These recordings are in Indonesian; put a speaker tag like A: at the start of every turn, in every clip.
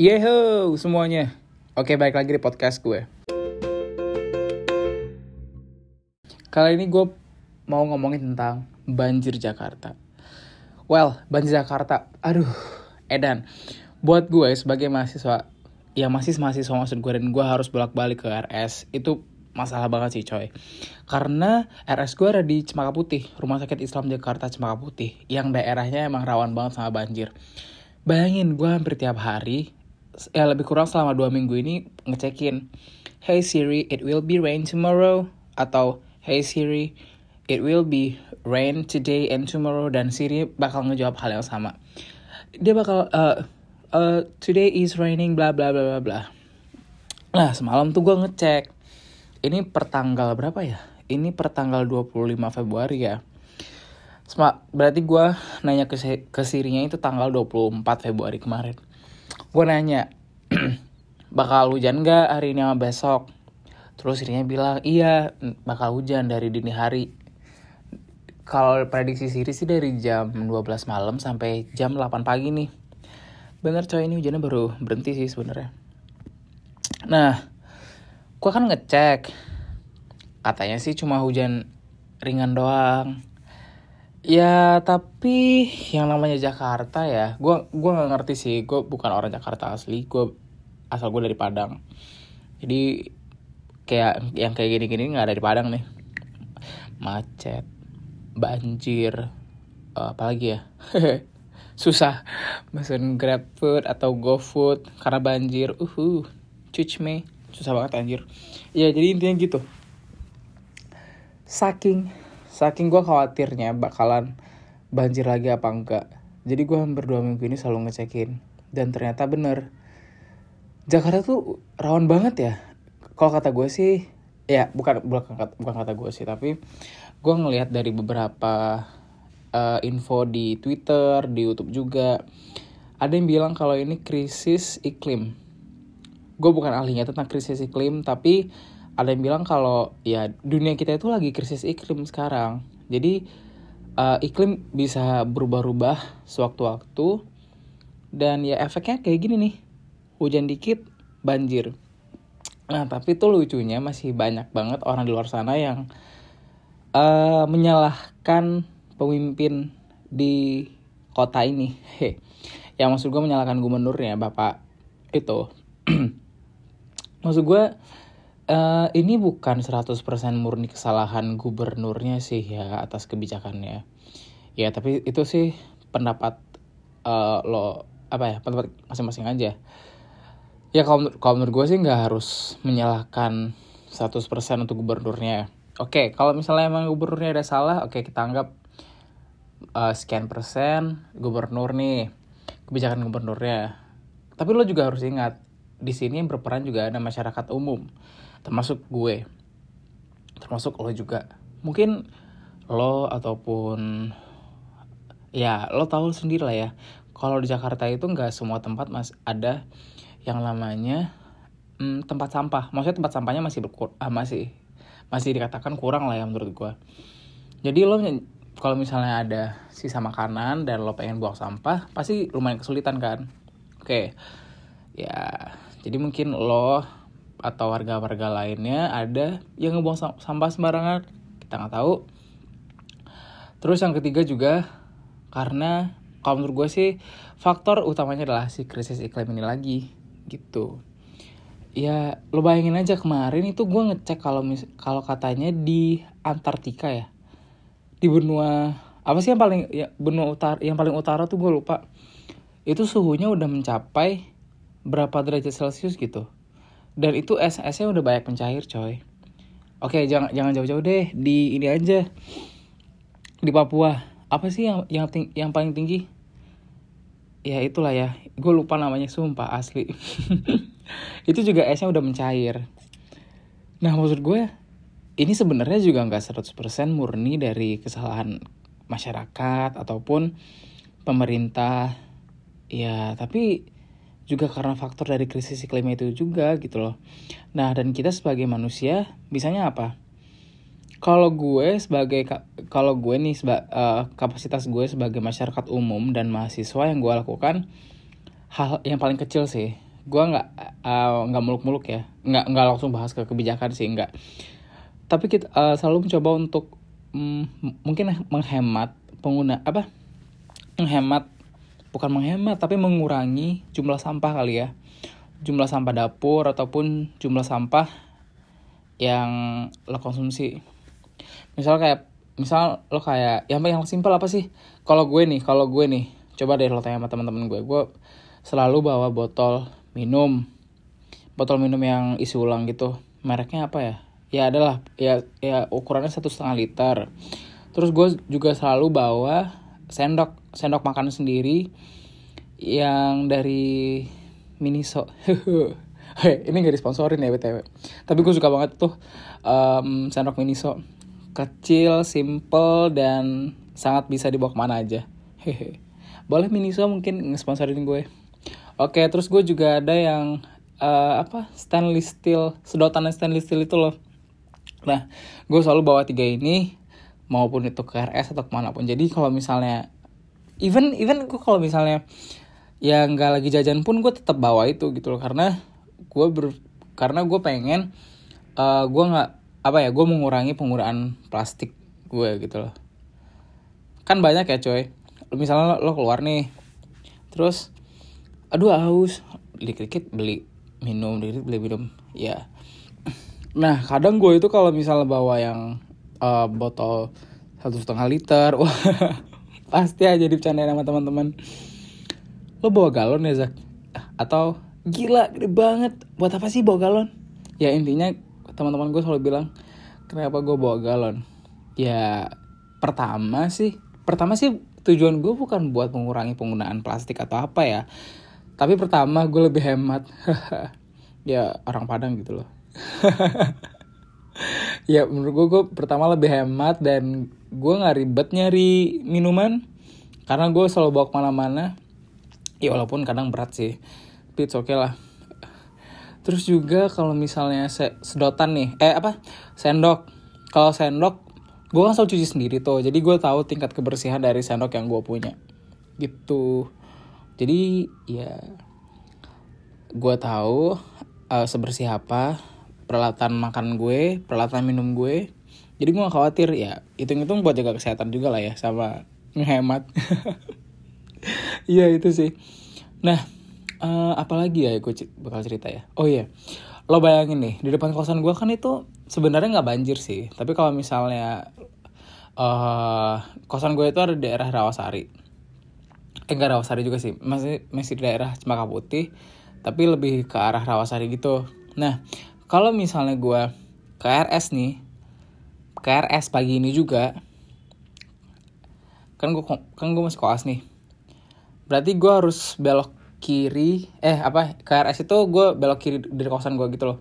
A: Yeho semuanya. Oke, balik lagi di podcast gue. Kali ini gue mau ngomongin tentang banjir Jakarta. Well, banjir Jakarta. Aduh, edan. Buat gue sebagai mahasiswa, ya masih mahasiswa maksud gue dan gue harus bolak-balik ke RS. Itu masalah banget sih coy. Karena RS gue ada di Cempaka Putih, Rumah Sakit Islam Jakarta Cempaka Putih. Yang daerahnya emang rawan banget sama banjir. Bayangin gue hampir tiap hari, ya lebih kurang selama dua minggu ini ngecekin. Hey Siri, it will be rain tomorrow. Atau Hey Siri, it will be rain today and tomorrow. Dan Siri bakal ngejawab hal yang sama. Dia bakal, uh, uh, today is raining bla bla bla bla bla. Nah semalam tuh gue ngecek. Ini pertanggal berapa ya? Ini pertanggal 25 Februari ya. Berarti gue nanya ke, ke Sirinya itu tanggal 24 Februari kemarin. Gue nanya, bakal hujan gak hari ini sama besok? Terus Sirinya bilang, iya bakal hujan dari dini hari. Kalau prediksi Siri sih dari jam 12 malam sampai jam 8 pagi nih. Bener coy, ini hujannya baru berhenti sih sebenarnya. Nah, gue kan ngecek. Katanya sih cuma hujan ringan doang. Ya tapi yang namanya Jakarta ya, gue gua nggak ngerti sih. Gue bukan orang Jakarta asli. Gue asal gue dari Padang. Jadi kayak yang kayak gini-gini nggak ada di Padang nih macet banjir uh, apalagi ya susah mesen grab food atau go food karena banjir uhu cuci me susah banget anjir ya jadi intinya gitu saking saking gue khawatirnya bakalan banjir lagi apa enggak. Jadi gue hampir dua minggu ini selalu ngecekin. Dan ternyata bener. Jakarta tuh rawan banget ya. Kalau kata gue sih ya bukan bukan kata, bukan kata gue sih tapi gue ngelihat dari beberapa uh, info di Twitter di YouTube juga ada yang bilang kalau ini krisis iklim. Gue bukan ahlinya tentang krisis iklim tapi ada yang bilang kalau ya dunia kita itu lagi krisis iklim sekarang jadi uh, iklim bisa berubah-ubah sewaktu-waktu dan ya efeknya kayak gini nih hujan dikit banjir Nah, tapi tuh lucunya masih banyak banget orang di luar sana yang uh, menyalahkan pemimpin di kota ini. He. Yang maksud gue menyalahkan gubernurnya, Bapak itu. maksud gue uh, ini bukan 100% murni kesalahan gubernurnya sih ya atas kebijakannya. Ya, tapi itu sih pendapat uh, lo apa ya, pendapat masing-masing aja ya kalau, kalau menurut gue sih nggak harus menyalahkan 100% untuk gubernurnya. Oke, kalau misalnya emang gubernurnya ada salah, oke kita anggap uh, sekian persen gubernur nih kebijakan gubernurnya. Tapi lo juga harus ingat di sini yang berperan juga ada masyarakat umum, termasuk gue, termasuk lo juga. Mungkin lo ataupun ya lo tahu sendiri lah ya. Kalau di Jakarta itu nggak semua tempat mas ada yang namanya hmm, tempat sampah. Maksudnya tempat sampahnya masih berkur ah, masih masih dikatakan kurang lah ya menurut gue. Jadi lo kalau misalnya ada sisa makanan dan lo pengen buang sampah, pasti lumayan kesulitan kan. Oke, ya jadi mungkin lo atau warga-warga lainnya ada yang ngebuang sampah sembarangan, kita nggak tahu. Terus yang ketiga juga karena kalau menurut gue sih faktor utamanya adalah si krisis iklim ini lagi gitu. Ya lo bayangin aja kemarin itu gue ngecek kalau kalau katanya di Antartika ya di benua apa sih yang paling ya benua utara yang paling utara tuh gue lupa. Itu suhunya udah mencapai berapa derajat celcius gitu dan itu es esnya udah banyak mencair coy. Oke jangan jangan jauh-jauh deh. Di ini aja. Di Papua. Apa sih yang yang ting yang paling tinggi? Ya itulah ya. Gue lupa namanya sumpah asli. Itu juga esnya udah mencair. Nah maksud gue ini sebenarnya juga nggak 100% murni dari kesalahan masyarakat ataupun pemerintah. Ya tapi juga karena faktor dari krisis iklim itu juga gitu loh. Nah dan kita sebagai manusia bisanya apa? Kalau gue sebagai kalau gue nih seba, uh, kapasitas gue sebagai masyarakat umum dan mahasiswa yang gue lakukan hal yang paling kecil sih gue nggak uh, muluk-muluk ya. Nggak nggak langsung bahas ke kebijakan sih nggak. Tapi kita uh, selalu mencoba untuk um, mungkin menghemat pengguna apa? Menghemat bukan menghemat tapi mengurangi jumlah sampah kali ya. Jumlah sampah dapur ataupun jumlah sampah yang lo konsumsi. Misal kayak misal lo kayak yang yang simpel apa sih? Kalau gue nih kalau gue nih coba deh lo tanya sama teman-teman gue. Gue selalu bawa botol minum botol minum yang isi ulang gitu. Mereknya apa ya? Ya adalah ya ya ukurannya satu setengah liter. Terus gue juga selalu bawa sendok sendok makan sendiri yang dari Miniso. Ini gak disponsorin ya btw tapi gue suka banget tuh um, sendok Miniso. Kecil simple dan sangat bisa dibawa ke mana aja. Hehe. Boleh Miniso mungkin ngesponsorin gue. Oke terus gue juga ada yang uh, apa stainless steel sedotan stainless steel itu loh. Nah gue selalu bawa tiga ini maupun itu ke RS atau ke mana pun. Jadi kalau misalnya even even gue kalau misalnya ya nggak lagi jajan pun gue tetap bawa itu gitu loh. Karena gue ber karena gue pengen uh, gue nggak apa ya gue mengurangi penggunaan plastik gue gitu loh. Kan banyak ya coy. Misalnya lo, keluar nih terus aduh haus. Dikit-dikit beli minum dikit beli minum. Ya. Nah kadang gue itu kalau misalnya bawa yang uh, botol satu setengah liter. Pasti aja dibicarain sama teman-teman. Lo bawa galon ya Zak? Atau gila gede banget. Buat apa sih bawa galon? Ya intinya teman-teman gue selalu bilang kenapa gue bawa galon? Ya pertama sih pertama sih tujuan gue bukan buat mengurangi penggunaan plastik atau apa ya. Tapi pertama gue lebih hemat. Ya orang Padang gitu loh ya menurut gue gue pertama lebih hemat dan gue nggak ribet nyari minuman karena gue selalu bawa ke mana-mana. Ya walaupun kadang berat sih tapi oke okay lah. Terus juga kalau misalnya sedotan nih eh apa? Sendok. Kalau sendok gue kan selalu cuci sendiri tuh jadi gue tahu tingkat kebersihan dari sendok yang gue punya. Gitu. Jadi ya gue tahu uh, sebersih apa peralatan makan gue peralatan minum gue. Jadi gue gak khawatir ya hitung hitung buat jaga kesehatan juga lah ya sama ngehemat. Iya itu sih. Nah uh, apalagi ya gue bakal cerita ya? Oh iya lo bayangin nih di depan kosan gue kan itu sebenarnya nggak banjir sih. Tapi kalau misalnya uh, kosan gue itu ada di daerah Rawasari. Eh enggak Rawasari juga sih masih masih di daerah Cempaka Putih tapi lebih ke arah Rawasari gitu. Nah kalau misalnya gue ke RS nih ke RS pagi ini juga kan gue kan gue masih koas nih. Berarti gue harus belok kiri eh apa ke RS itu gue belok kiri dari kawasan gue gitu loh.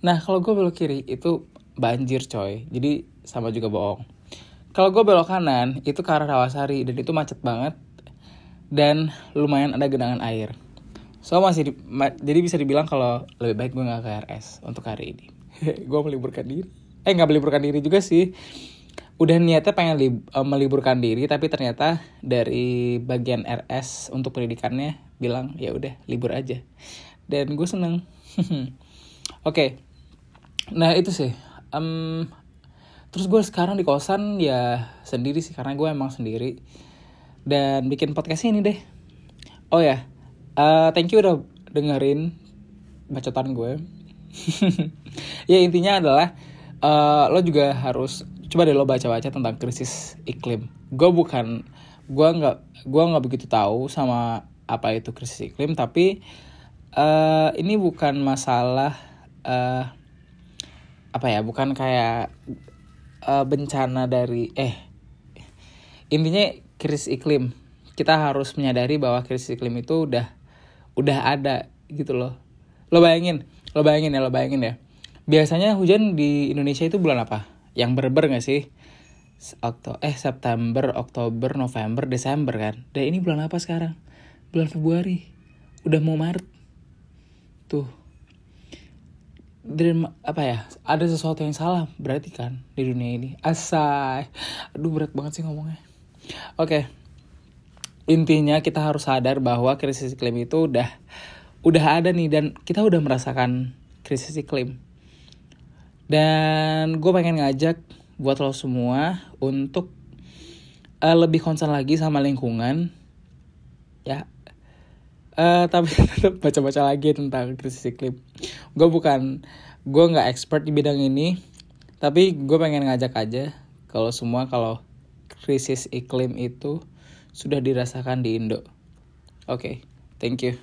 A: Nah kalau gue belok kiri itu banjir coy. Jadi sama juga bohong. Kalau gue belok kanan itu ke arah Rawasari dan itu macet banget dan lumayan ada genangan air So masih di, ma, jadi bisa dibilang kalau lebih baik gue nggak ke RS untuk hari ini. gue meliburkan diri. Eh nggak meliburkan diri juga sih. Udah niatnya pengen li, uh, meliburkan diri tapi ternyata dari bagian RS untuk pendidikannya bilang ya udah libur aja. Dan gue seneng. Oke. okay. Nah itu sih. Um, terus gue sekarang di kosan ya sendiri sih karena gue emang sendiri dan bikin podcast ini deh. Oh ya, uh, thank you udah dengerin bacotan gue. Ya intinya adalah uh, lo juga harus coba deh lo baca-baca tentang krisis iklim. Gue bukan gue nggak gue nggak begitu tahu sama apa itu krisis iklim tapi uh, ini bukan masalah uh, apa ya bukan kayak uh, bencana dari eh intinya krisis iklim. Kita harus menyadari bahwa krisis iklim itu udah udah ada gitu loh. Lo bayangin lo bayangin ya lo bayangin ya. Biasanya hujan di Indonesia itu bulan apa? Yang berber gak sih? Okto eh September Oktober November Desember kan? Dan ini bulan apa sekarang? Bulan Februari. Udah mau Maret. Tuh. Dan apa ya? Ada sesuatu yang salah berarti kan di dunia ini. Asai. Aduh berat banget sih ngomongnya. Oke. okay intinya kita harus sadar bahwa krisis iklim itu udah udah ada nih dan kita udah merasakan krisis iklim. Dan gue pengen ngajak buat lo semua untuk uh, lebih concern lagi sama lingkungan, ya. Uh, tapi tetap baca-baca lagi tentang krisis iklim. Gue bukan, gue nggak expert di bidang ini, tapi gue pengen ngajak aja kalau semua kalau krisis iklim itu sudah dirasakan di Indo. Oke, okay, thank you.